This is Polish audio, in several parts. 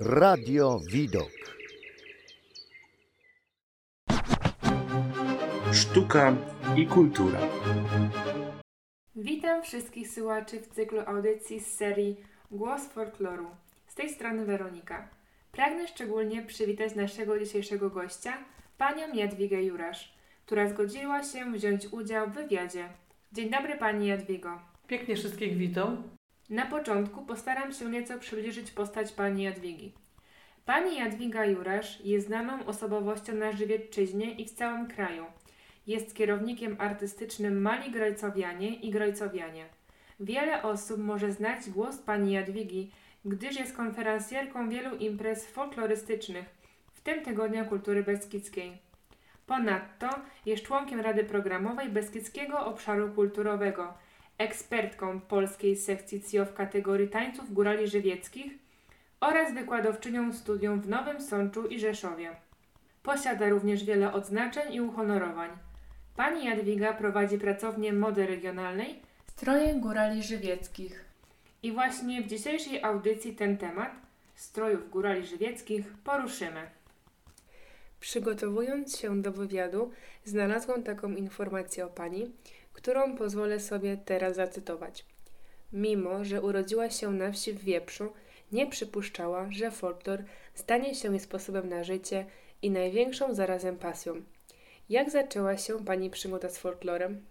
Radio Widok. Sztuka i kultura. Witam wszystkich słuchaczy w cyklu audycji z serii Głos Folkloru. Z tej strony Weronika. Pragnę szczególnie przywitać naszego dzisiejszego gościa, panią Jadwigę Jurasz, która zgodziła się wziąć udział w wywiadzie. Dzień dobry pani Jadwigo. Pięknie wszystkich witam. Na początku postaram się nieco przybliżyć postać pani Jadwigi. Pani Jadwiga Jurasz jest znaną osobowością na Żywiecczyźnie i w całym kraju. Jest kierownikiem artystycznym Mali Grojcowianie i Grojcowianie. Wiele osób może znać głos pani Jadwigi, gdyż jest konferencjerką wielu imprez folklorystycznych, w tym Tygodnia Kultury Beskidzkiej. Ponadto jest członkiem Rady Programowej Beskidzkiego Obszaru Kulturowego, ekspertką polskiej sekcji CIO w kategorii tańców górali żywieckich oraz wykładowczynią studium w Nowym Sączu i Rzeszowie. Posiada również wiele odznaczeń i uhonorowań. Pani Jadwiga prowadzi pracownię mody regionalnej Stroje Górali Żywieckich. I właśnie w dzisiejszej audycji ten temat strojów górali żywieckich poruszymy. Przygotowując się do wywiadu, znalazłam taką informację o pani, którą pozwolę sobie teraz zacytować. Mimo, że urodziła się na wsi w Wieprzu, nie przypuszczała, że folklor stanie się jej sposobem na życie i największą zarazem pasją. Jak zaczęła się Pani przygoda z folklorem?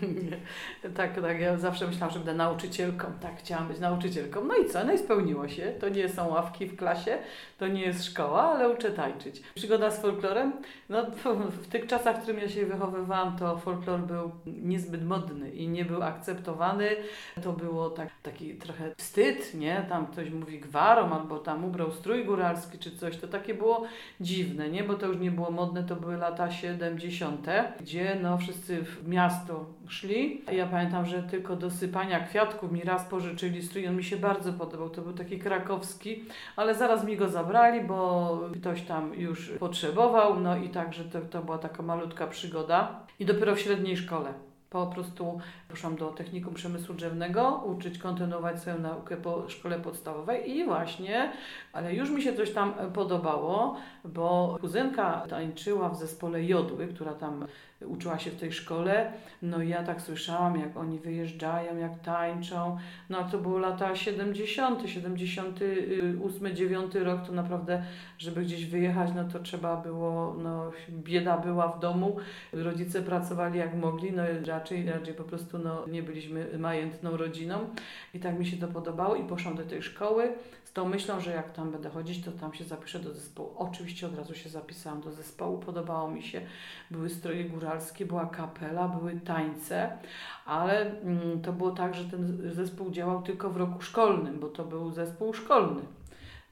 tak, tak. Ja zawsze myślałam, że będę nauczycielką. Tak, chciałam być nauczycielką. No i co? No i spełniło się. To nie są ławki w klasie, to nie jest szkoła, ale uczę tańczyć. Przygoda z folklorem? No w tych czasach, w którym ja się wychowywałam, to folklor był niezbyt modny i nie był akceptowany. To było tak, taki trochę wstyd, nie? Tam ktoś mówi gwarom albo tam ubrał strój góralski czy coś. To takie było dziwne, nie? Bo to już nie było modne, to były lata 70., gdzie no wszyscy w miasto szli. Ja pamiętam, że tylko do sypania kwiatków mi raz pożyczyli strój, on mi się bardzo podobał, to był taki krakowski, ale zaraz mi go zabrali, bo ktoś tam już potrzebował, no i także to, to była taka malutka przygoda. I dopiero w średniej szkole po prostu poszłam do technikum przemysłu drzewnego, uczyć, kontynuować swoją naukę po szkole podstawowej i właśnie, ale już mi się coś tam podobało, bo kuzynka tańczyła w zespole Jodły, która tam uczyła się w tej szkole. No ja tak słyszałam, jak oni wyjeżdżają, jak tańczą. No to było lata 70., 78, 9 rok, to naprawdę, żeby gdzieś wyjechać, no to trzeba było, no bieda była w domu. Rodzice pracowali jak mogli, no raczej, raczej po prostu no, nie byliśmy majętną rodziną. I tak mi się to podobało i poszłam do tej szkoły z tą myślą, że jak tam będę chodzić, to tam się zapiszę do zespołu. Oczywiście od razu się zapisałam do zespołu, podobało mi się. Były stroje była kapela, były tańce, ale mm, to było tak, że ten zespół działał tylko w roku szkolnym, bo to był zespół szkolny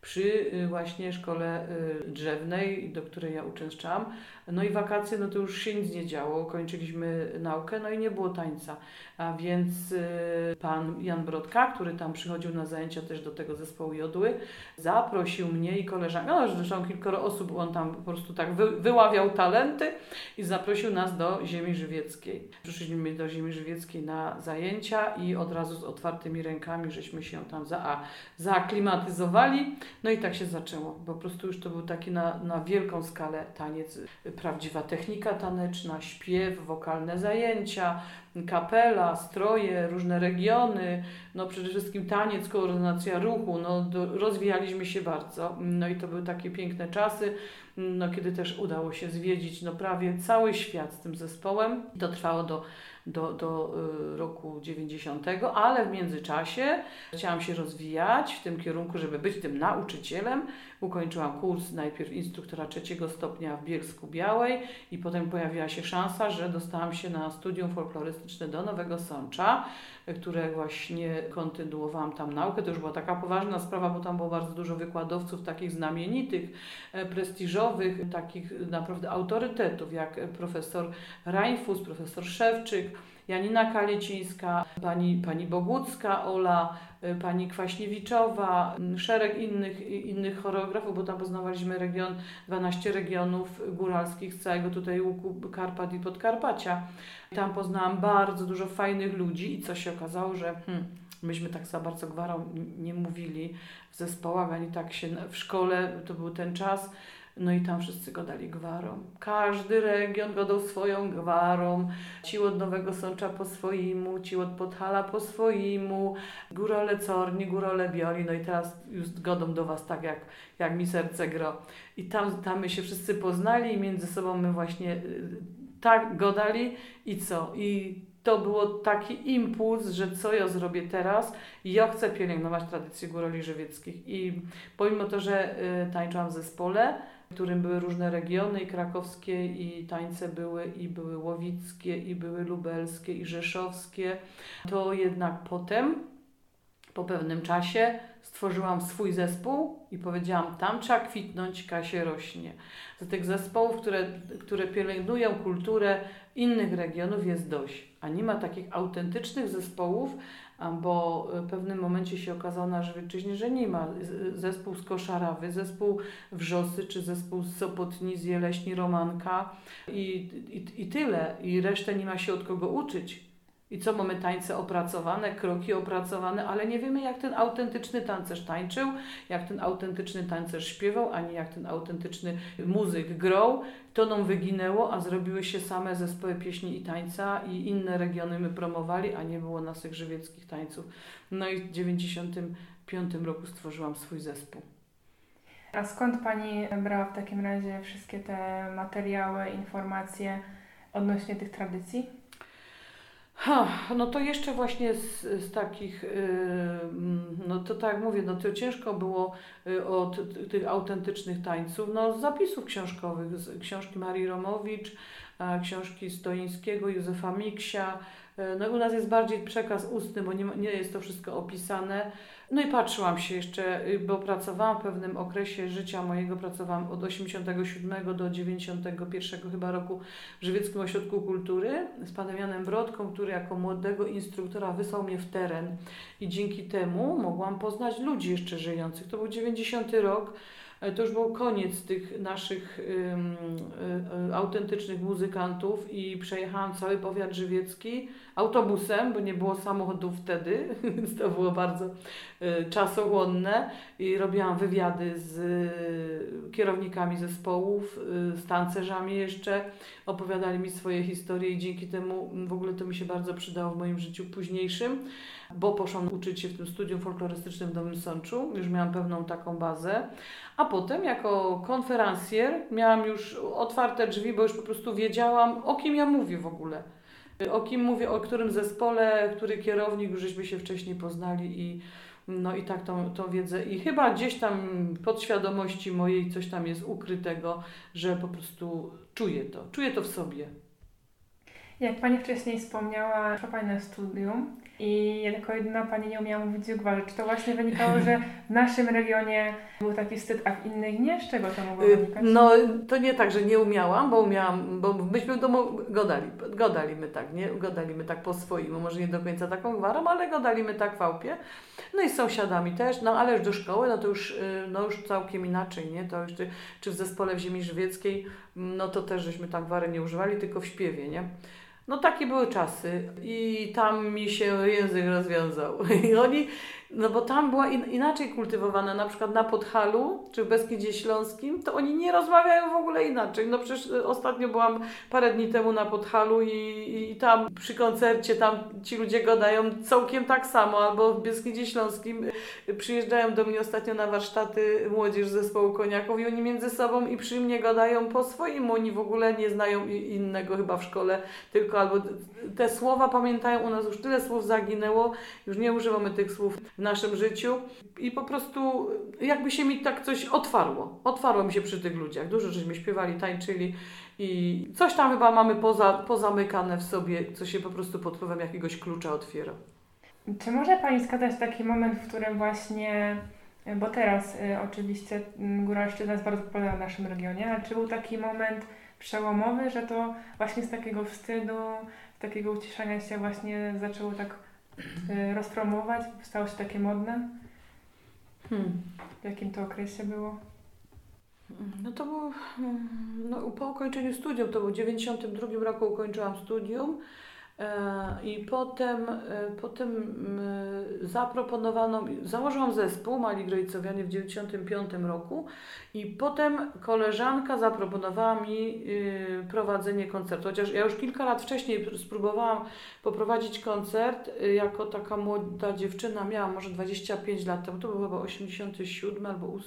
przy y, właśnie szkole y, drzewnej, do której ja uczęszczałam. No i wakacje, no to już się nic nie działo, kończyliśmy naukę, no i nie było tańca. A więc y, pan Jan Brodka, który tam przychodził na zajęcia też do tego zespołu Jodły, zaprosił mnie i koleżankę, no zresztą kilkoro osób, on tam po prostu tak wy, wyławiał talenty i zaprosił nas do Ziemi Żywieckiej. Przyszliśmy do Ziemi Żywieckiej na zajęcia i od razu z otwartymi rękami żeśmy się tam za, zaaklimatyzowali. No i tak się zaczęło. Po prostu już to był taki na, na wielką skalę taniec, prawdziwa technika taneczna, śpiew, wokalne zajęcia, kapela, stroje, różne regiony, no przede wszystkim taniec, koordynacja ruchu, no rozwijaliśmy się bardzo. No i to były takie piękne czasy, no kiedy też udało się zwiedzić no prawie cały świat z tym zespołem. To trwało do do, do y, roku 90, ale w międzyczasie chciałam się rozwijać w tym kierunku, żeby być tym nauczycielem. Ukończyłam kurs najpierw instruktora trzeciego stopnia w Bielsku Białej i potem pojawiła się szansa, że dostałam się na studium do Nowego Sącza, które właśnie kontynuowałam tam naukę. To już była taka poważna sprawa, bo tam było bardzo dużo wykładowców takich znamienitych, e, prestiżowych, takich naprawdę autorytetów, jak profesor Reinfus, profesor Szewczyk, Janina Kalecińska, pani, pani Bogucka, Ola, y, pani Kwaśniewiczowa, szereg innych, innych choreografów, bo tam poznawaliśmy region, 12 regionów góralskich z całego tutaj łuku Karpat i Podkarpacia. Tam poznałam bardzo dużo fajnych ludzi i co się okazało, że hmm, myśmy tak za bardzo gwarą nie mówili w zespołach, ani tak się w szkole, to był ten czas, no i tam wszyscy godali gwarą. Każdy region godał swoją gwarą. Ci od Nowego Sącza po swojemu, ci od Podhala po swojemu, górole Corni, górole Bioli, no i teraz już godą do Was tak jak, jak mi serce gro. I tam, tam my się wszyscy poznali i między sobą my właśnie y, tak godali i co? I to było taki impuls, że co ja zrobię teraz? Ja chcę pielęgnować tradycję góroli żywieckich. I pomimo to, że y, tańczyłam w zespole, w którym były różne regiony i krakowskie i tańce były i były łowickie i były lubelskie i rzeszowskie, to jednak potem po pewnym czasie stworzyłam swój zespół i powiedziałam, tam trzeba kwitnąć, Kasie rośnie. Z tych zespołów, które, które pielęgnują kulturę innych regionów jest dość, a nie ma takich autentycznych zespołów, bo w pewnym momencie się okazało na Żywiecczyźnie, że nie ma. Zespół z Koszarawy, zespół Wrzosy, czy zespół z Sopotni, z Jeleśni, Romanka i, i, i tyle. I resztę nie ma się od kogo uczyć. I co mamy tańce opracowane, kroki opracowane, ale nie wiemy, jak ten autentyczny tancerz tańczył, jak ten autentyczny tancerz śpiewał, ani jak ten autentyczny muzyk grał. To nam wyginęło, a zrobiły się same zespoły pieśni i tańca i inne regiony my promowali, a nie było naszych żywieckich tańców. No i w 95 roku stworzyłam swój zespół. A skąd Pani brała w takim razie wszystkie te materiały, informacje odnośnie tych tradycji? Ha, no to jeszcze właśnie z, z takich, yy, no to tak mówię, no to ciężko było yy, od tych autentycznych tańców, no z zapisów książkowych, z książki Marii Romowicz, yy, książki Stoińskiego, Józefa Miksia, E, no u nas jest bardziej przekaz ustny, bo nie, nie jest to wszystko opisane. No i patrzyłam się jeszcze, y, bo pracowałam w pewnym okresie życia mojego, pracowałam od 87 do 91 chyba roku w Żywieckim Ośrodku Kultury z panem Janem Brodką, który jako młodego instruktora wysłał mnie w teren i dzięki temu mogłam poznać ludzi jeszcze żyjących. To był 90 rok. E, to już był koniec tych naszych y, y, autentycznych muzykantów i przejechałam cały powiat żywiecki autobusem, bo nie było samochodów wtedy, więc to było bardzo czasochłonne i robiłam wywiady z kierownikami zespołów, z tancerzami jeszcze, opowiadali mi swoje historie i dzięki temu w ogóle to mi się bardzo przydało w moim życiu późniejszym, bo poszłam uczyć się w tym studium folklorystycznym w Nowym Sączu, już miałam pewną taką bazę, a potem jako konferencjer miałam już otwarte drzwi, bo już po prostu wiedziałam, o kim ja mówię w ogóle. O kim mówię, o którym zespole, który kierownik, już żeśmy się wcześniej poznali i no i tak tą, tą wiedzę. I chyba gdzieś tam podświadomości mojej coś tam jest ukrytego, że po prostu czuję to, czuję to w sobie. Jak Pani wcześniej wspomniała, szła Pani na studium i jako jedyna Pani nie umiała mówić gwarzy. Czy to właśnie wynikało, że w naszym regionie był taki wstyd, a w innych nie? Z czego to mogło y, wynikać? No to nie tak, że nie umiałam, bo umiałam, bo myśmy w domu godali, godalimy tak, nie? Godalimy tak po swoim, może nie do końca taką gwarą, ale godalimy tak wAłpie. No i z sąsiadami też, no ale już do szkoły, no to już, y, no już całkiem inaczej, nie? To już czy, czy w zespole w ziemi żywieckiej, no to też żeśmy tak gwary nie używali, tylko w śpiewie, nie? No takie były czasy i tam mi się język rozwiązał. I oni, no bo tam była in, inaczej kultywowana, na przykład na Podhalu czy w Beskidzie Śląskim, to oni nie rozmawiają w ogóle inaczej. No przecież ostatnio byłam parę dni temu na Podhalu i, i tam przy koncercie tam ci ludzie gadają całkiem tak samo, albo w Beskidzie Śląskim przyjeżdżają do mnie ostatnio na warsztaty młodzież zespołu koniaków i oni między sobą i przy mnie gadają po swoim, oni w ogóle nie znają innego chyba w szkole, tylko albo te słowa pamiętają, u nas już tyle słów zaginęło, już nie używamy tych słów w naszym życiu i po prostu jakby się mi tak coś otwarło. Otwarło mi się przy tych ludziach. Dużo żeśmy śpiewali, tańczyli i coś tam chyba mamy poza, pozamykane w sobie, co się po prostu pod wpływem jakiegoś klucza otwiera. Czy może Pani wskazać taki moment, w którym właśnie, bo teraz y, oczywiście y, góralszczyzna jest bardzo popularna w naszym regionie, ale czy był taki moment przełomowy, że to właśnie z takiego wstydu, z takiego uciszania się właśnie zaczęło tak rozpromować, stało się takie modne? Hmm. W jakim to okresie było? No to był, no, po ukończeniu studium, to był w 92 roku ukończyłam studium E, I potem, e, potem e, zaproponowano, założyłam zespół Mali Grojcowianie w 1995 roku i potem koleżanka zaproponowała mi y, prowadzenie koncertu. Chociaż ja już kilka lat wcześniej spróbowałam poprowadzić koncert y, jako taka młoda dziewczyna, miałam może 25 lat temu, to był chyba 87 albo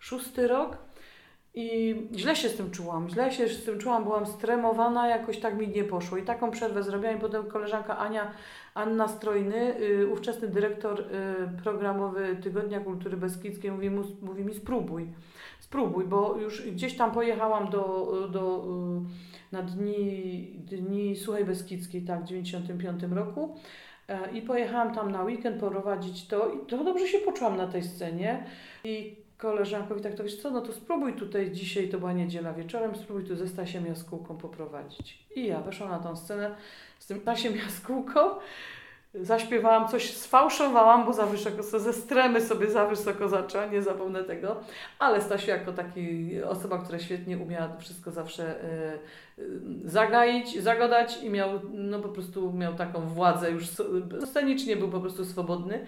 6 rok. I źle się z tym czułam, źle się z tym czułam, byłam stremowana, jakoś tak mi nie poszło. I taką przerwę zrobiłam i potem koleżanka Ania, Anna Strojny, y, ówczesny dyrektor y, programowy Tygodnia Kultury Beskidzkiej mówi, mu, mówi mi spróbuj, spróbuj, bo już gdzieś tam pojechałam do, do, y, na dni, dni Suchej Beskidzkiej, tak, w 95 roku. E, I pojechałam tam na weekend prowadzić to i to dobrze się poczułam na tej scenie. I koleżankowi tak to wiesz co, no to spróbuj tutaj dzisiaj, to była niedziela wieczorem, spróbuj tu ze Stasiem Jaskółką poprowadzić. I ja weszłam na tą scenę z tym Stasiem Jaskółką, zaśpiewałam coś, sfałszowałam, bo za wysoko, ze stremy sobie za wysoko zaczęła, nie zapomnę tego, ale Stasiu jako taki osoba, która świetnie umiała wszystko zawsze y, y, zagaić, zagadać i miał, no po prostu miał taką władzę już scenicznie był po prostu swobodny.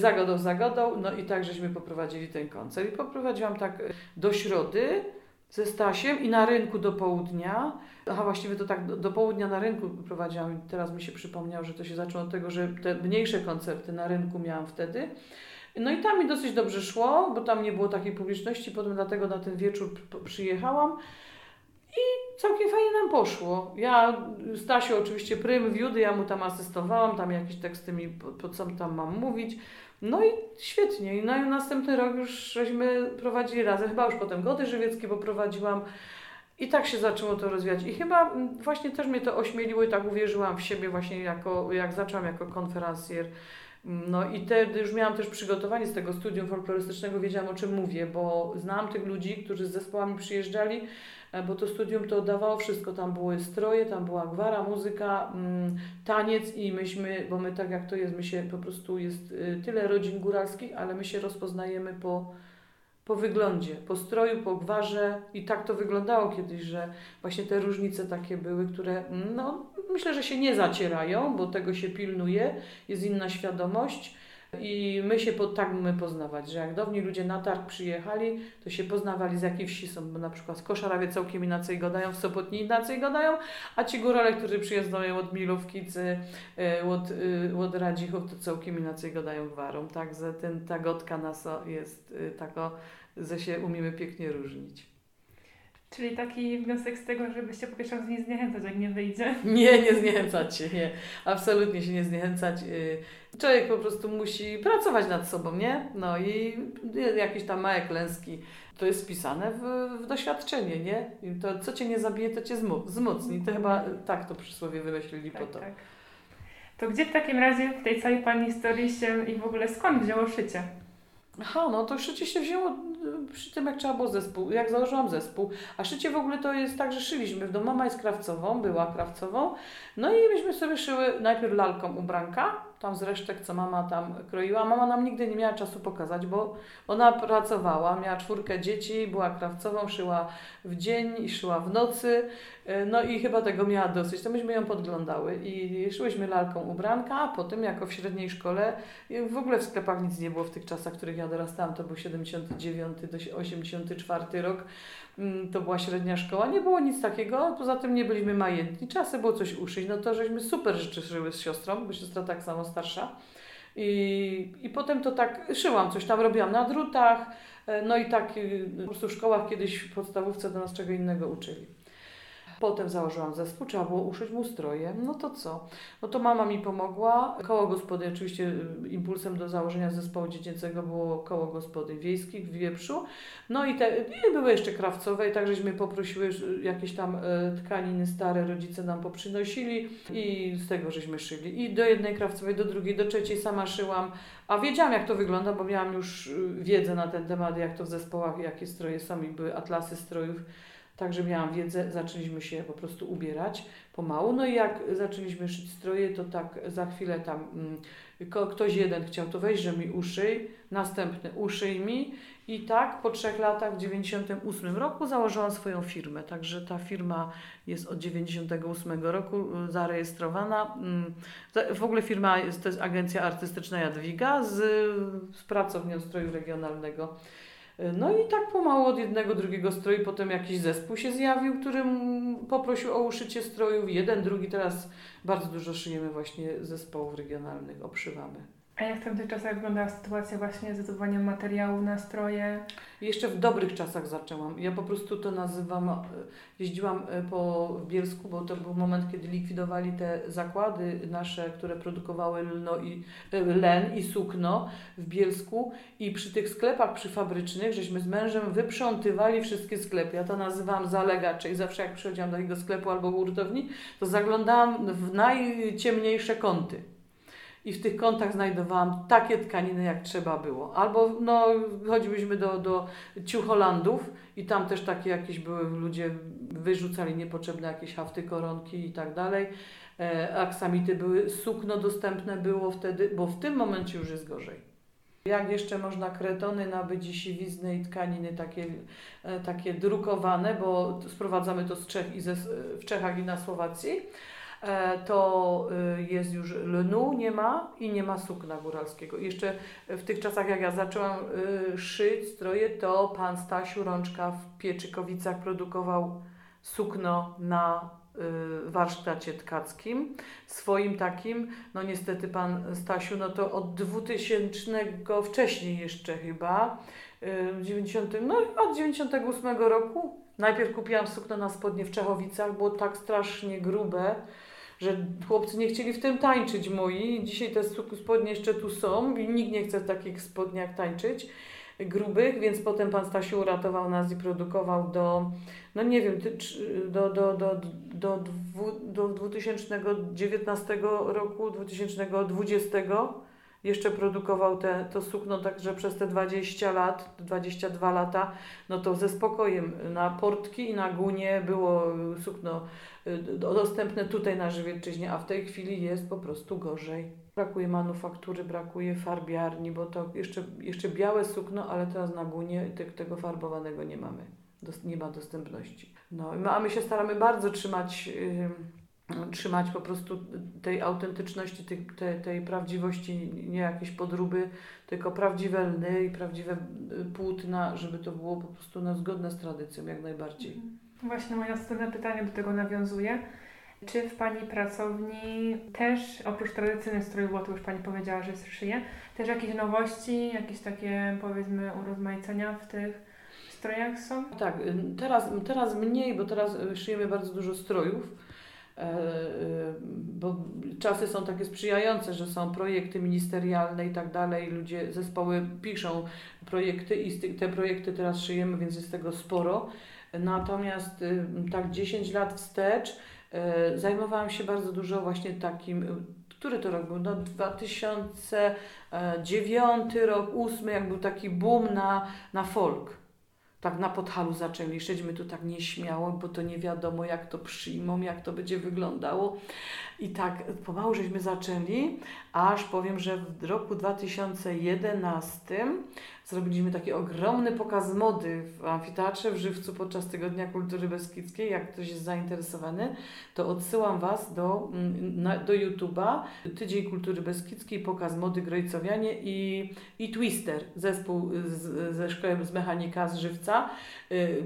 Zagadał, zagadał, no i tak żeśmy poprowadzili ten koncert. I poprowadziłam tak do środy ze Stasiem i na rynku do południa. Aha, właściwie to tak do, do południa na rynku prowadziłam. Teraz mi się przypomniało, że to się zaczęło od tego, że te mniejsze koncerty na rynku miałam wtedy. No i tam mi dosyć dobrze szło, bo tam nie było takiej publiczności, potem dlatego na ten wieczór przyjechałam i całkiem fajnie nam poszło. Ja, Stasiu oczywiście prym wiódy, ja mu tam asystowałam, tam jakieś teksty mi, po, po co tam mam mówić. No i świetnie. I następny rok już żeśmy prowadzili razem. Chyba już potem Gody Żywieckie poprowadziłam. I tak się zaczęło to rozwijać. I chyba mm, właśnie też mnie to ośmieliło i tak uwierzyłam w siebie właśnie jako, jak zaczęłam jako konferencjer. No i wtedy już miałam też przygotowanie z tego studium folklorystycznego, wiedziałam o czym mówię, bo znałam tych ludzi, którzy z zespołami przyjeżdżali, E, bo to studium to dawało wszystko. Tam były stroje, tam była gwara, muzyka, mm, taniec i myśmy, bo my tak jak to jest, my się po prostu jest y, tyle rodzin góralskich, ale my się rozpoznajemy po, po wyglądzie, po stroju, po gwarze. I tak to wyglądało kiedyś, że właśnie te różnice takie były, które no, myślę, że się nie zacierają, bo tego się pilnuje, jest inna świadomość i my się po, tak mamy poznawać, że jak dawni ludzie na targ przyjechali, to się poznawali z jakiej wsi są, bo na przykład Koszarawie całkiem inaczej gadają, w Sopotni inaczej gadają, a ci górale, którzy przyjeżdżają od Milówki czy e, od, e, od Radzichów, to całkiem inaczej gadają gwarą. Także ten, ta gotka nasa jest e, taka, że się umiemy pięknie różnić. Czyli taki wniosek z tego, żeby się po pierwsze nie zniechęcać, jak nie wyjdzie? Nie, nie zniechęcać się, nie. Absolutnie się nie zniechęcać. Y, człowiek po prostu musi pracować nad sobą, nie? No i jakieś tam małe klęski. To jest wpisane w, w doświadczenie, nie? I to, co Cię nie zabije, to Cię wzmocni. To chyba tak to przysłowie wymyślili tak, po to. Tak. To gdzie w takim razie w tej całej Pani historii się i w ogóle skąd wzięło szycie? Aha, no to szycie się wzięło przy tym, jak trzeba było zespół, jak założyłam zespół. A szycie w ogóle to jest tak, że szyliśmy. No mama jest krawcową, była krawcową. No i myśmy sobie szyły najpierw lalką ubranka, tam z resztek, co mama tam kroiła. Mama nam nigdy nie miała czasu pokazać, bo ona pracowała, miała czwórkę dzieci, była krawcową, szyła w dzień i szyła w nocy. E, no i chyba tego miała dosyć. To myśmy ją podglądały i szyłyśmy lalką ubranka, a potem jako w średniej szkole w ogóle w sklepach nic nie było w tych czasach, w których ja dorastałam. To był 79 do 84 rok. Mm, to była średnia szkoła, nie było nic takiego, poza tym nie byliśmy majętni, trzeba sobie było coś uszyć, no to żeśmy super rzeczy szyły z siostrą, bo siostra tak samo starsza. I, I potem to tak szyłam, coś tam robiłam na drutach, e, no i tak y, po prostu w szkołach kiedyś w podstawówce do nas czego innego uczyli. Potem założyłam zespół, trzeba było uszyć mu stroje. No to co? No to mama mi pomogła. Koło gospody, oczywiście y, impulsem do założenia zespołu dziecięcego było koło gospody wiejskich w Wieprzu. No i te i były jeszcze krawcowe i tak żeśmy poprosiły jakieś tam e, tkaniny stare, rodzice nam poprzynosili i z tego żeśmy szyli. I do jednej krawcowej, do drugiej, do trzeciej sama szyłam. A wiedziałam, jak to wygląda, bo miałam już y, wiedzę na ten temat, jak to w zespołach, jakie stroje są i były atlasy strojów Także miałam wiedzę, zaczęliśmy się po prostu ubierać pomału. No i jak zaczęliśmy szyć stroje, to tak za chwilę tam mm, Ktoś jeden chciał, to weź, że mi uszyj, następny uszyj mi i tak po trzech latach, w 98 roku założyłam swoją firmę. Także ta firma jest od 98 roku y, zarejestrowana. Mm, W ogóle firma jest, to jest agencja artystyczna Jadwiga z, z pracownią stroju regionalnego. No i tak pomału od jednego, drugiego stroju, potem jakiś zespół się zjawił, który poprosił o uszycie strojów. Jeden, drugi, teraz bardzo dużo szyjemy właśnie zespołów regionalnych, obszywamy. A jak w tamtych czasach wyglądała sytuacja właśnie z zdobywaniem materiału na stroje? Jeszcze w dobrych czasach zaczęłam. Ja po prostu to nazywam, e, jeździłam e, po Bielsku, bo to był moment, kiedy likwidowali te zakłady nasze, które produkowały lno i, e, len i sukno w Bielsku i przy tych sklepach przyfabrycznych, żeśmy z mężem wyprzątywali wszystkie sklepy. Ja to nazywam zalegacze i zawsze jak przychodziłam do takiego sklepu albo hurtowni, to zaglądałam w najciemniejsze kąty. I w tych kątach znajdowałam takie tkaniny, jak trzeba było. Albo no, chodziłyśmy do, do Ciucholandów i tam też takie jakieś były, ludzie wyrzucali niepotrzebne jakieś hafty, koronki i tak dalej. E, aksamity były, sukno dostępne było wtedy, bo w tym momencie już jest gorzej. Jak jeszcze można kretony nabyć i siwizny i tkaniny takie, e, takie drukowane, bo sprowadzamy to z Czech i ze, w Czechach i na Słowacji, to y, jest już lnu, nie ma i nie ma sukna góralskiego. Jeszcze w tych czasach, jak ja zaczęłam y, szyć stroje, to pan Stasiu Rączka w Pieczykowicach produkował sukno na y, warsztacie tkackim, swoim takim, no niestety pan Stasiu, no to od 2000, wcześniej jeszcze chyba, y, 90, no od 98 roku, najpierw kupiłam sukno na spodnie w Czechowicach, było tak strasznie grube, że chłopcy nie chcieli w tym tańczyć moi. Dzisiaj te spodnie jeszcze tu są i nikt nie chce w takich spodniach tańczyć grubych, więc potem pan Stasiu uratował nas i produkował do, no nie wiem, do, do, do, do, do 2019 roku, 2020 jeszcze produkował te, to sukno, także przez te 20 lat, 22 lata, no to ze spokojem na portki i na gunie było sukno y, do- dostępne tutaj na Żywiecczyźnie, a w tej chwili jest po prostu gorzej. Brakuje manufaktury, brakuje farbiarni, bo to jeszcze, jeszcze białe sukno, ale teraz na gunie te, tego farbowanego nie mamy. Dos, nie ma dostępności. No, a my się staramy bardzo trzymać, ym, trzymać po prostu tej autentyczności, tej, tej, tej prawdziwości, nie jakieś podróby, tylko prawdziwe lny i prawdziwe y, płótna, żeby to było po prostu no, zgodne z tradycją jak najbardziej. Właśnie moje następne pytanie do tego nawiązuje. Czy w Pani pracowni też, oprócz tradycyjnych strojów, bo to już Pani powiedziała, że szyje, też jakieś nowości, jakieś takie powiedzmy urozmaicenia w tych strojach są? Tak, y, teraz, teraz mniej, bo teraz y, szyjemy bardzo dużo strojów, bo czasy są takie sprzyjające, że są projekty ministerialne i tak dalej, ludzie, zespoły piszą projekty i te projekty teraz szyjemy, więc jest tego sporo. Natomiast y, tak 10 lat wstecz y, zajmowałam się bardzo dużo właśnie takim, y, który to rok był? No 2009 rok, 8, jak był taki boom na, na folk tak na podhalu zaczęli. Szedźmy tu tak nieśmiało, bo to nie wiadomo, jak to przyjmą, jak to będzie wyglądało. I tak pomału żeśmy zaczęli, aż powiem, że w roku 2011 zrobiliśmy taki ogromny pokaz mody w amfiteatrze w Żywcu podczas Tygodnia Kultury Beskidzkiej. Jak ktoś jest zainteresowany, to odsyłam Was do, mm, do YouTube'a. Tydzień Kultury Beskidzkiej, pokaz mody Grojcowianie i, i Twister, zespół z, ze szkoły z mechanika z Żywca. Y,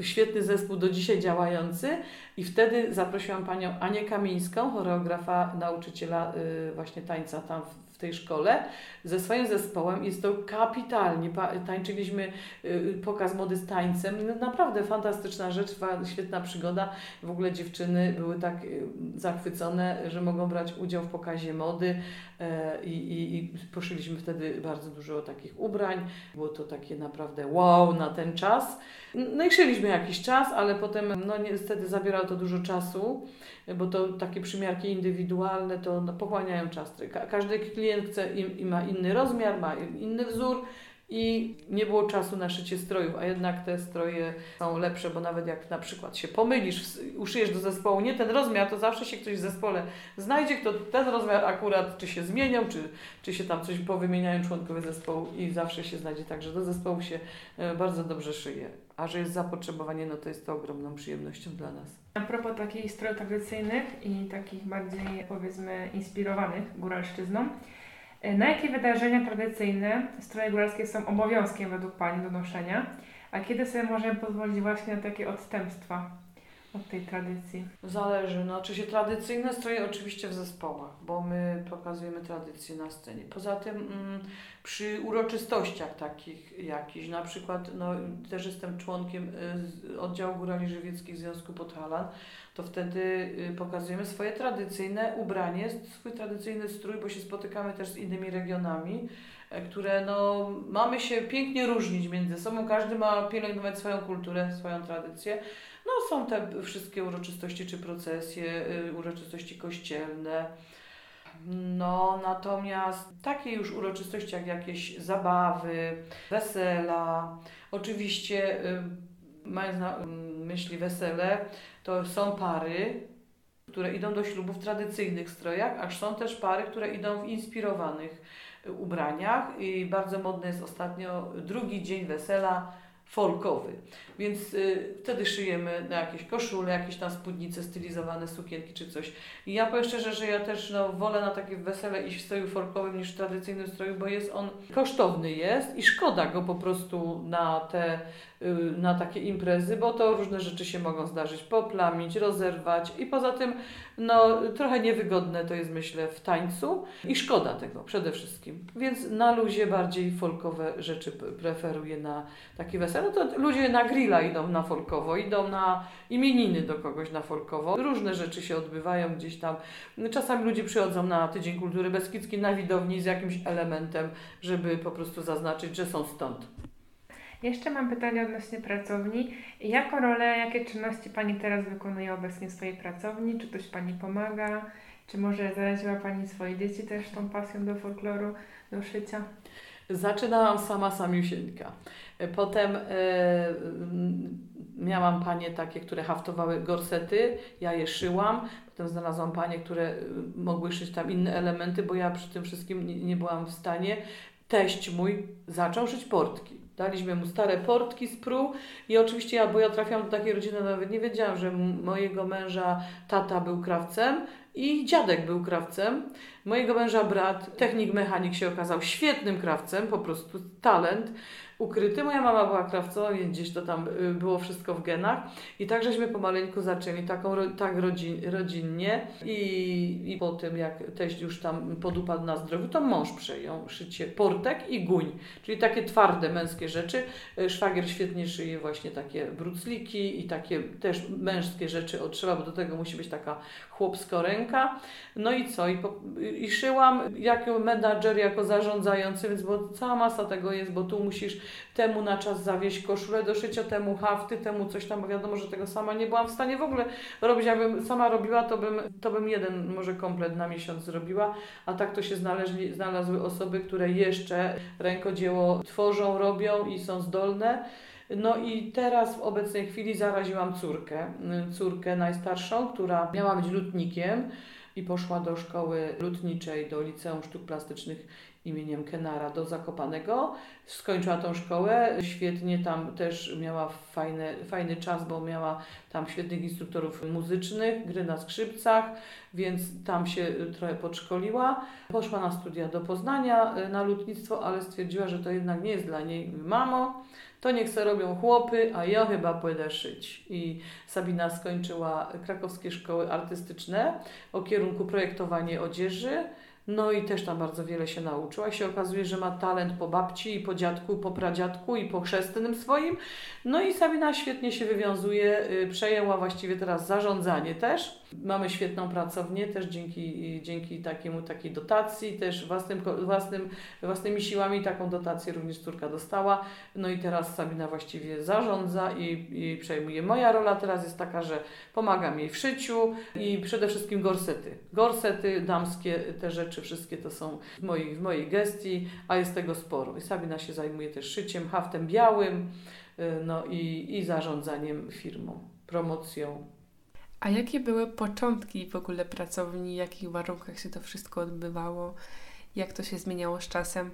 Świetny zespół do dzisiaj działający. I wtedy zaprosiłam panią Anię Kamińską, choreografa, nauczyciela y, właśnie tańca tam w, tej szkole, ze swoim zespołem. Jest to kapitalnie. Tańczyliśmy y, pokaz mody z tańcem. No, naprawdę fantastyczna rzecz, świetna przygoda. W ogóle dziewczyny były tak y, zachwycone, że mogą brać udział w pokazie mody e, i, i, i poszyliśmy wtedy bardzo dużo takich ubrań. Było to takie naprawdę wow na ten czas. No i szyliśmy jakiś czas, ale potem no niestety zabierało to dużo czasu, bo to takie przymiarki indywidualne to no, pochłaniają czas. Ka- każdy klient chce i ma inny rozmiar, ma inny wzór i nie było czasu na szycie strojów, a jednak te stroje są lepsze, bo nawet jak na przykład się pomylisz, uszyjesz do zespołu nie ten rozmiar, to zawsze się ktoś w zespole znajdzie, kto ten rozmiar akurat, czy się zmienią, czy, czy się tam coś powymieniają członkowie zespołu i zawsze się znajdzie tak, że do zespołu się e, bardzo dobrze szyje. A że jest zapotrzebowanie, no to jest to ogromną przyjemnością dla nas. A propos takich strojów tradycyjnych i takich bardziej powiedzmy inspirowanych góralszczyzną, na jakie wydarzenia tradycyjne stroje góralskie są obowiązkiem według Pani do noszenia, a kiedy sobie możemy pozwolić właśnie na takie odstępstwa od tej tradycji? Zależy, no czy się tradycyjne stroje oczywiście w zespołach, bo my pokazujemy tradycję na scenie. Poza tym mm, przy uroczystościach takich jakichś, na przykład, no też jestem członkiem y, oddziału górali żywieckich Związku Podhalan, to wtedy y, pokazujemy swoje tradycyjne ubranie, swój tradycyjny strój, bo się spotykamy też z innymi regionami, e, które no, mamy się pięknie różnić między sobą. Każdy ma pielęgnować swoją kulturę, swoją tradycję. No są te wszystkie uroczystości czy procesje, y, uroczystości kościelne. No, natomiast takie już uroczystości jak jakieś zabawy, wesela, oczywiście y, mając na myśli wesele, to są pary, które idą do ślubu w tradycyjnych strojach, a są też pary, które idą w inspirowanych ubraniach. I bardzo modny jest ostatnio drugi dzień wesela folkowy. Więc y, wtedy szyjemy na jakieś koszule, jakieś tam spódnice, stylizowane sukienki czy coś. I ja powiem szczerze, że ja też no, wolę na takie wesele iść w stroju folkowym niż w tradycyjnym stroju, bo jest on kosztowny jest i szkoda go po prostu na te y, na takie imprezy, bo to różne rzeczy się mogą zdarzyć, poplamić, rozerwać i poza tym no, trochę niewygodne to jest myślę w tańcu i szkoda tego przede wszystkim. Więc na luzie bardziej folkowe rzeczy preferuję na takie wesele. No to ludzie na grilla idą na folkowo, idą na imieniny do kogoś na folkowo. Różne rzeczy się odbywają gdzieś tam. Czasami ludzie przychodzą na Tydzień Kultury Beskidzkiej na widowni z jakimś elementem, żeby po prostu zaznaczyć, że są stąd. Jeszcze mam pytanie odnośnie pracowni. Jaką rolę, jakie czynności Pani teraz wykonuje obecnie w swojej pracowni? Czy ktoś Pani pomaga? Czy może zaraziła Pani swoje dzieci też tą pasją do folkloru, do szycia? Zaczynałam sama samiusieńka. Potem e, miałam panie takie, które haftowały gorsety, ja je szyłam. Potem znalazłam panie, które mogły szyć tam inne elementy, bo ja przy tym wszystkim nie, nie byłam w stanie. Teść mój zaczął szyć portki. Daliśmy mu stare portki z pru i oczywiście ja, bo ja trafiłam do takiej rodziny, nawet nie wiedziałam, że mojego męża tata był krawcem i dziadek był krawcem. Mojego męża brat, technik mechanik się okazał świetnym krawcem, po prostu talent ukryty. Moja mama była krawcą, więc gdzieś to tam y, było wszystko w genach. I tak żeśmy pomaleńku zaczęli, taką, tak rodzin, rodzinnie. I, I po tym, jak teść już tam podupadł na zdrowiu, to mąż przejął szycie portek i guń, czyli takie twarde męskie rzeczy. Y, szwagier świetnie szyje właśnie takie brucliki i takie też męskie rzeczy otrzyma, bo do tego musi być taka chłopska ręka. No i co? I, po, i szyłam jako menadżer, jako zarządzający, więc bo cała masa tego jest, bo tu musisz temu na czas zawieść koszulę do szycia, temu hafty, temu coś tam, bo wiadomo, że tego sama nie byłam w stanie w ogóle robić. Jakbym sama robiła, to bym, to bym jeden może komplet na miesiąc zrobiła, a tak to się znaleźli, znalazły osoby, które jeszcze rękodzieło tworzą, robią i są zdolne. No i teraz w obecnej chwili zaraziłam córkę, córkę najstarszą, która miała być lutnikiem i poszła do szkoły lutniczej, do Liceum Sztuk Plastycznych imieniem Kenara do Zakopanego. Skończyła tą szkołę, świetnie tam też miała fajny, fajny czas, bo miała tam świetnych instruktorów muzycznych, gry na skrzypcach, więc tam się trochę podszkoliła. Poszła na studia do Poznania na lutnictwo, ale stwierdziła, że to jednak nie jest dla niej. Mamo, to niech se robią chłopy, a ja chyba pójdę szyć. I Sabina skończyła krakowskie szkoły artystyczne o kierunku projektowanie odzieży. No i też tam bardzo wiele się nauczyła. się okazuje, że ma talent po babci i po dziadku, po pradziadku i po chrzestnym swoim. No i Sabina świetnie się wywiązuje, y, przejęła właściwie teraz zarządzanie też Mamy świetną pracownię też dzięki, dzięki takiemu, takiej dotacji, też własnym, własnym, własnymi siłami taką dotację również córka dostała. No i teraz Sabina właściwie zarządza i, i przejmuje. Moja rola teraz jest taka, że pomagam jej w szyciu i przede wszystkim gorsety. Gorsety damskie, te rzeczy wszystkie to są w mojej, w mojej gestii, a jest tego sporo. I Sabina się zajmuje też szyciem, haftem białym, y, no i, i zarządzaniem firmą, promocją. A jakie były początki w ogóle pracowni? W jakich warunkach się to wszystko odbywało? Jak to się zmieniało z czasem?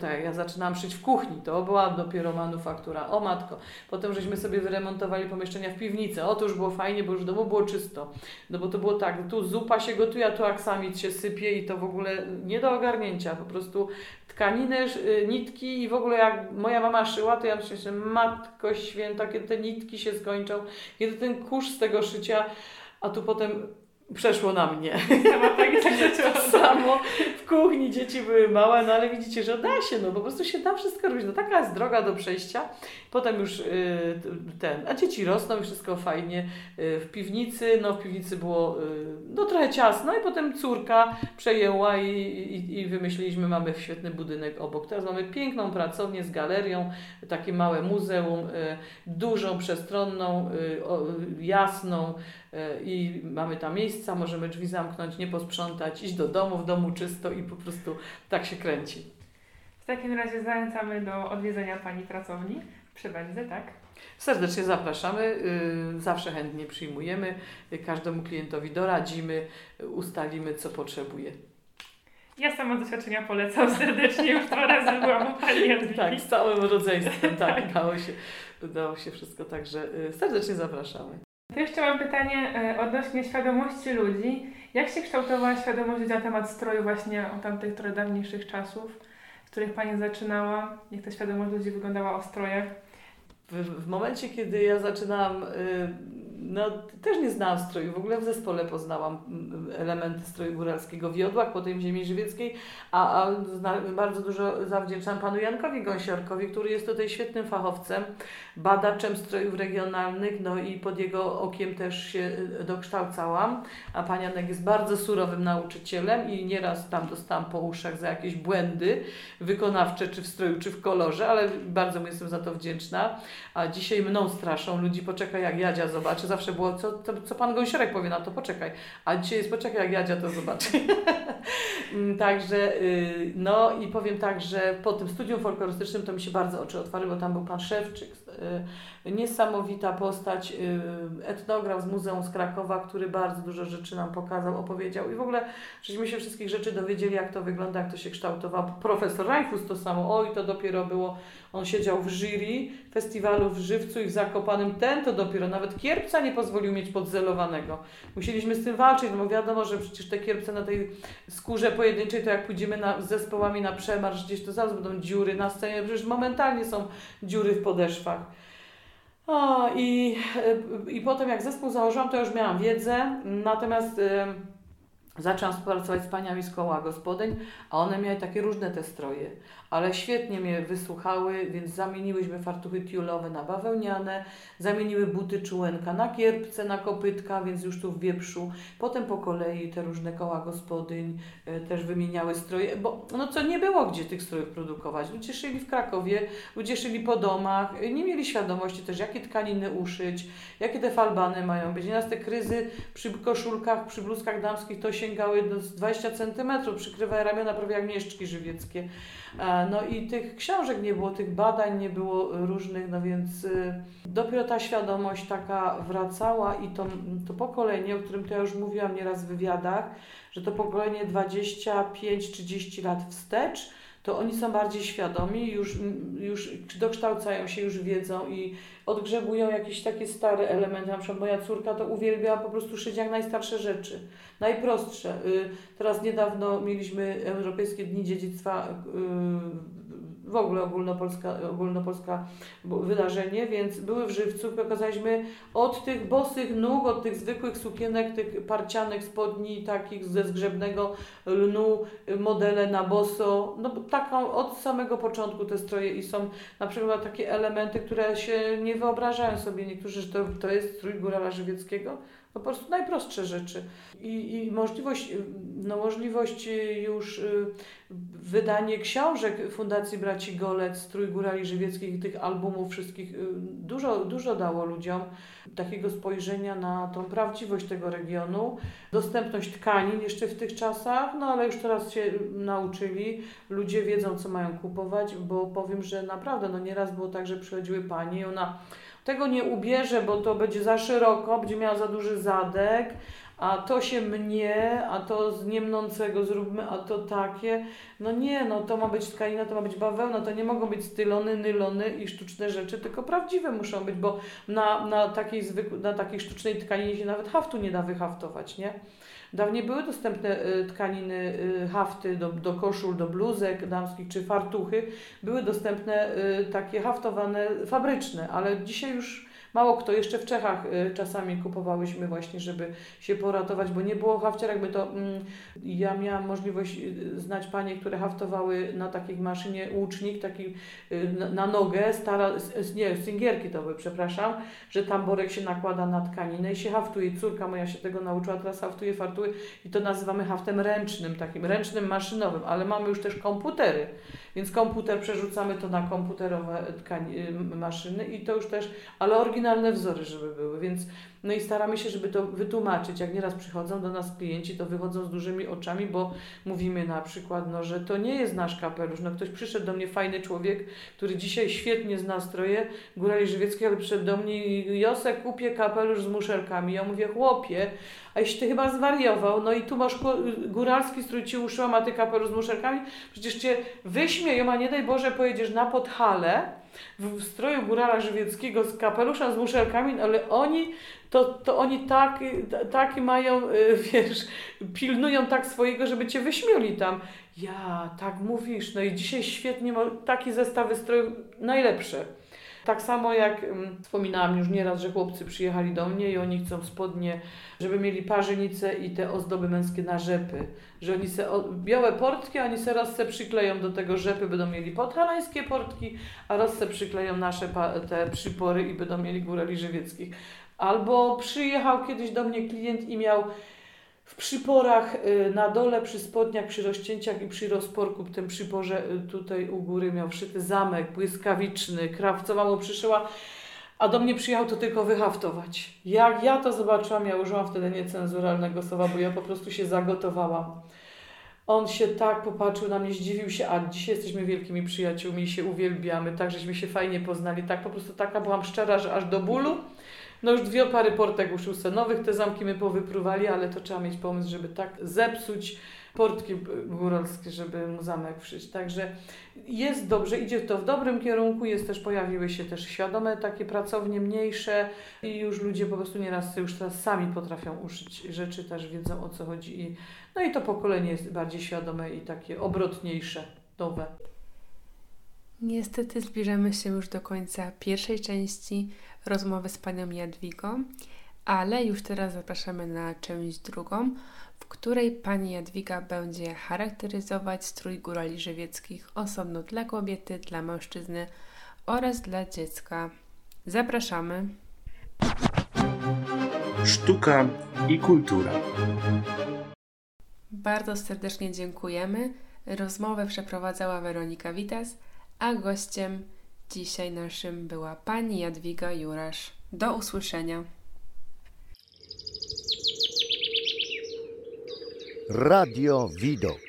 Tak, ja zaczynałam szyć w kuchni, to była dopiero manufaktura. O matko, potem żeśmy sobie wyremontowali pomieszczenia w piwnicy. O, to już było fajnie, bo już domu było czysto. No bo to było tak, tu zupa się gotuje, a tu aksamit się sypie i to w ogóle nie do ogarnięcia. Po prostu tkaniny, y, nitki i w ogóle jak moja mama szyła, to ja myślę, że matko święta, kiedy te nitki się skończą, kiedy ten kurz z tego szycia, a tu potem przeszło na mnie. Sama tak, tak samo w kuchni dzieci były małe, no ale widzicie, że da się, no po prostu się da wszystko robić. No taka jest droga do przejścia. Potem już y, ten, a dzieci rosną i wszystko fajnie. Y, w piwnicy, no w piwnicy było y, no trochę ciasno i potem córka przejęła i, i, i wymyśliliśmy, mamy świetny budynek obok. Teraz mamy piękną pracownię z galerią, takie małe muzeum, dużą, przestronną, jasną i mamy tam miejsca, możemy drzwi zamknąć, nie posprzątać, iść do domu, w domu czysto i po prostu tak się kręci. W takim razie zachęcamy do odwiedzenia Pani pracowni przy Wędzy, tak? Serdecznie zapraszamy, y, zawsze chętnie przyjmujemy, każdemu klientowi doradzimy, ustalimy co potrzebuje. Ja sama doświadczenia polecam serdecznie, już dwa razy byłam u Pani Jadwigi. Tak, z całym rodzeństwem, tak, udało się, udało się wszystko, także y, serdecznie zapraszamy. To jeszcze mam pytanie e, odnośnie świadomości ludzi. Jak się kształtowała świadomość ludzi na temat stroju właśnie od tamtych trochę dawniejszych czasów, w których Pani zaczynała? Jak ta świadomość ludzi wyglądała o strojach? W, w momencie, kiedy ja zaczynałam y, no, też nie znałam stroju. W ogóle w zespole poznałam mm, elementy stroju góralskiego w Jodłach, potem ziemi żywieckiej, a, a bardzo dużo zawdzięczam panu Jankowi Gąsiorkowi, który jest tutaj świetnym fachowcem, badaczem strojów regionalnych, no i pod jego okiem też się y, dokształcałam, a pan Janek jest bardzo surowym nauczycielem i nieraz tam dostałam po uszach za jakieś błędy wykonawcze, czy w stroju, czy w kolorze, ale bardzo mu jestem za to wdzięczna, a dzisiaj mną straszą ludzi, poczekaj jak Jadzia zobaczy, zawsze było, co, co, co pan Gąsiorek powie na to, poczekaj. A dzisiaj jest, poczekaj, jak Jadzia to zobaczy. Mm, także, y, no i powiem tak, że po tym studium folklorystycznym to mi się bardzo oczy otwarły, bo tam był pan Szewczyk, y, niesamowita postać, y, etnograf z Muzeum z Krakowa, który bardzo dużo rzeczy nam pokazał, opowiedział i w ogóle żeśmy się wszystkich rzeczy dowiedzieli, jak to wygląda, jak to się kształtowało. Profesor Rajfus to samo, oj, to dopiero było, on siedział w jury festiwalu w Żywcu i w Zakopanym, ten to dopiero, nawet kierpca nie pozwolił mieć podzelowanego. Musieliśmy z tym walczyć, no bo wiadomo, że przecież te kierpce na tej skórze pojedynczej, to jak pójdziemy na, z zespołami na przemarsz gdzieś, to zaraz będą dziury na scenie, przecież momentalnie są dziury w podeszwach. O, i, I potem jak zespół założyłam, to już miałam wiedzę, natomiast y, zaczęłam współpracować z paniami z koła gospodyń, a one miały takie różne te stroje ale świetnie mnie wysłuchały, więc zamieniłyśmy fartuchy tiulowe na bawełniane, zamieniły buty czułenka na kierpce, na kopytka, więc już tu w wieprzu. Potem po kolei te różne koła gospodyń e, też wymieniały stroje, bo no co nie było gdzie tych strojów produkować. Ludzie szyli w Krakowie, ludzie szyli po domach, e, nie mieli świadomości też jakie tkaniny uszyć, jakie te falbany mają być. Nieraz te kryzy przy koszulkach, przy bluzkach damskich to sięgały do 20 cm, przykrywały ramiona prawie jak mieszczki żywieckie. E, no i tych książek nie było, tych badań nie było różnych, no więc y, dopiero ta świadomość taka wracała i to, to pokolenie, o którym to ja już mówiłam nieraz w wywiadach, że to pokolenie 25-30 lat wstecz, to oni są bardziej świadomi, już, już dokształcają się, już wiedzą i odgrzebują jakieś takie stare elementy. Na przykład moja córka to uwielbia po prostu szyć jak najstarsze rzeczy, najprostsze. Y, teraz niedawno mieliśmy Europejskie Dni Dziedzictwa y, w ogóle ogólnopolska, ogólnopolska wydarzenie, więc były w żywcu, pokazaliśmy od tych bosych nóg, od tych zwykłych sukienek, tych parcianych spodni, takich ze zgrzebnego lnu, modele na boso, no taką od samego początku te stroje i są na przykład takie elementy, które się nie wyobrażają sobie. Niektórzy, że to, to jest strój górala żywieckiego, Po prostu najprostsze rzeczy. I, i możliwość, no możliwość już y, wydanie książek Fundacji Braci Golec, Trójgórali Żywieckich, tych albumów wszystkich, y, dużo, dużo dało ludziom takiego spojrzenia na tą prawdziwość tego regionu, dostępność tkanin jeszcze w tych czasach, no ale już teraz się nauczyli, ludzie wiedzą, co mają kupować, bo powiem, że naprawdę, no nieraz było tak, że przychodziły panie i ona tego nie ubierze, bo to będzie za szeroko, będzie miała za duży zadek, a to się mnie, a to z niemnącego zróbmy, a to takie. No nie, no to ma być tkanina, to ma być bawełna, to nie mogą być stylony, nylony i sztuczne rzeczy, tylko prawdziwe muszą być, bo na, na, takiej, zwykłej, na takiej sztucznej tkaninie się nawet haftu nie da wyhaftować, nie? Dawniej były dostępne y, tkaniny, y, hafty do, do koszul, do bluzek damskich czy fartuchy. Były dostępne y, takie haftowane fabryczne, ale dzisiaj już Mało kto, jeszcze w Czechach y, czasami kupowałyśmy właśnie, żeby się poratować, bo nie było hafciarek, by to mm, ja miałam możliwość y, znać panie, które haftowały na takiej maszynie łucznik, taki y, na, na nogę, stara, nie, singierki to były, przepraszam, że tam borek się nakłada na tkaninę i się haftuje. Córka moja się tego nauczyła, teraz haftuje fartuły i to nazywamy haftem ręcznym, takim ręcznym, maszynowym, ale mamy już też komputery, więc komputer przerzucamy to na komputerowe tkani- maszyny i to już też, ale oryginalne wzory, żeby były, więc no i staramy się, żeby to wytłumaczyć. Jak nieraz przychodzą do nas klienci, to wychodzą z dużymi oczami, bo mówimy na przykład, no, że to nie jest nasz kapelusz. No ktoś przyszedł do mnie, fajny człowiek, który dzisiaj świetnie zna stroje górali żywieckie, ale przyszedł do mnie i Josek, kupię kapelusz z muszelkami. Ja mówię, chłopie, a jeśli ty chyba zwariował, no i tu masz góralski strój, ci uszyłam, a ty kapelusz z muszelkami, przecież cię wyśmieją, a nie daj Boże pojedziesz na Podhale, w stroju górala żywieckiego z kapeluszem, z muszelkami, ale oni, to, to oni tak, taki mają, y, wiesz, pilnują tak swojego, żeby cię wyśmieli tam. Ja, tak mówisz, no i dzisiaj świetnie, taki zestawy strojów, najlepsze. Tak samo jak um, wspominałam już nieraz, że chłopcy przyjechali do mnie i oni chcą spodnie, żeby mieli parzenice i te ozdoby męskie na rzepy. Że oni se białe portki, oni se raz se przykleją do tego rzepy, będą mieli podhalańskie portki, a raz se przykleją nasze te przypory i będą mieli górali żywieckich. Albo przyjechał kiedyś do mnie klient i miał w przyporach y, na dole, przy spodniach, przy rozcięciach i przy rozporku, w tym przyporze y, tutaj u góry miał wszyty zamek błyskawiczny, krawcowa mu przyszyła, a do mnie przyjechał to tylko wyhaftować. Jak ja to zobaczyłam, ja użyłam wtedy niecenzuralnego słowa, bo ja po prostu się zagotowałam. On się tak popatrzył na mnie, zdziwił się, a dzisiaj jesteśmy wielkimi przyjaciółmi i się uwielbiamy, tak żeśmy się fajnie poznali, tak po prostu taka byłam szczera, że aż do bólu. No już dwie pary portek uszył nowych, te zamki my powypruwali, ale to trzeba mieć pomysł, żeby tak zepsuć portki góralskie, żeby mu zamek wszyć. Także jest dobrze, idzie to w dobrym kierunku, jest też, pojawiły się też świadome takie pracownie mniejsze i już ludzie po prostu nieraz już teraz sami potrafią uszyć rzeczy, też wiedzą o co chodzi i no i to pokolenie jest bardziej świadome i takie obrotniejsze, nowe. Niestety zbliżamy się już do końca pierwszej części rozmowy z panią Jadwigą, ale już teraz zapraszamy na część drugą, w której pani Jadwiga będzie charakteryzować strój górali żywieckich osobno dla kobiety, dla mężczyzny oraz dla dziecka. Zapraszamy. Sztuka i kultura. Bardzo serdecznie dziękujemy. Rozmowę przeprowadzała Weronika Witas, a gościem Dzisiaj naszym była pani Jadwiga Jurasz. Do usłyszenia. Radio Widok.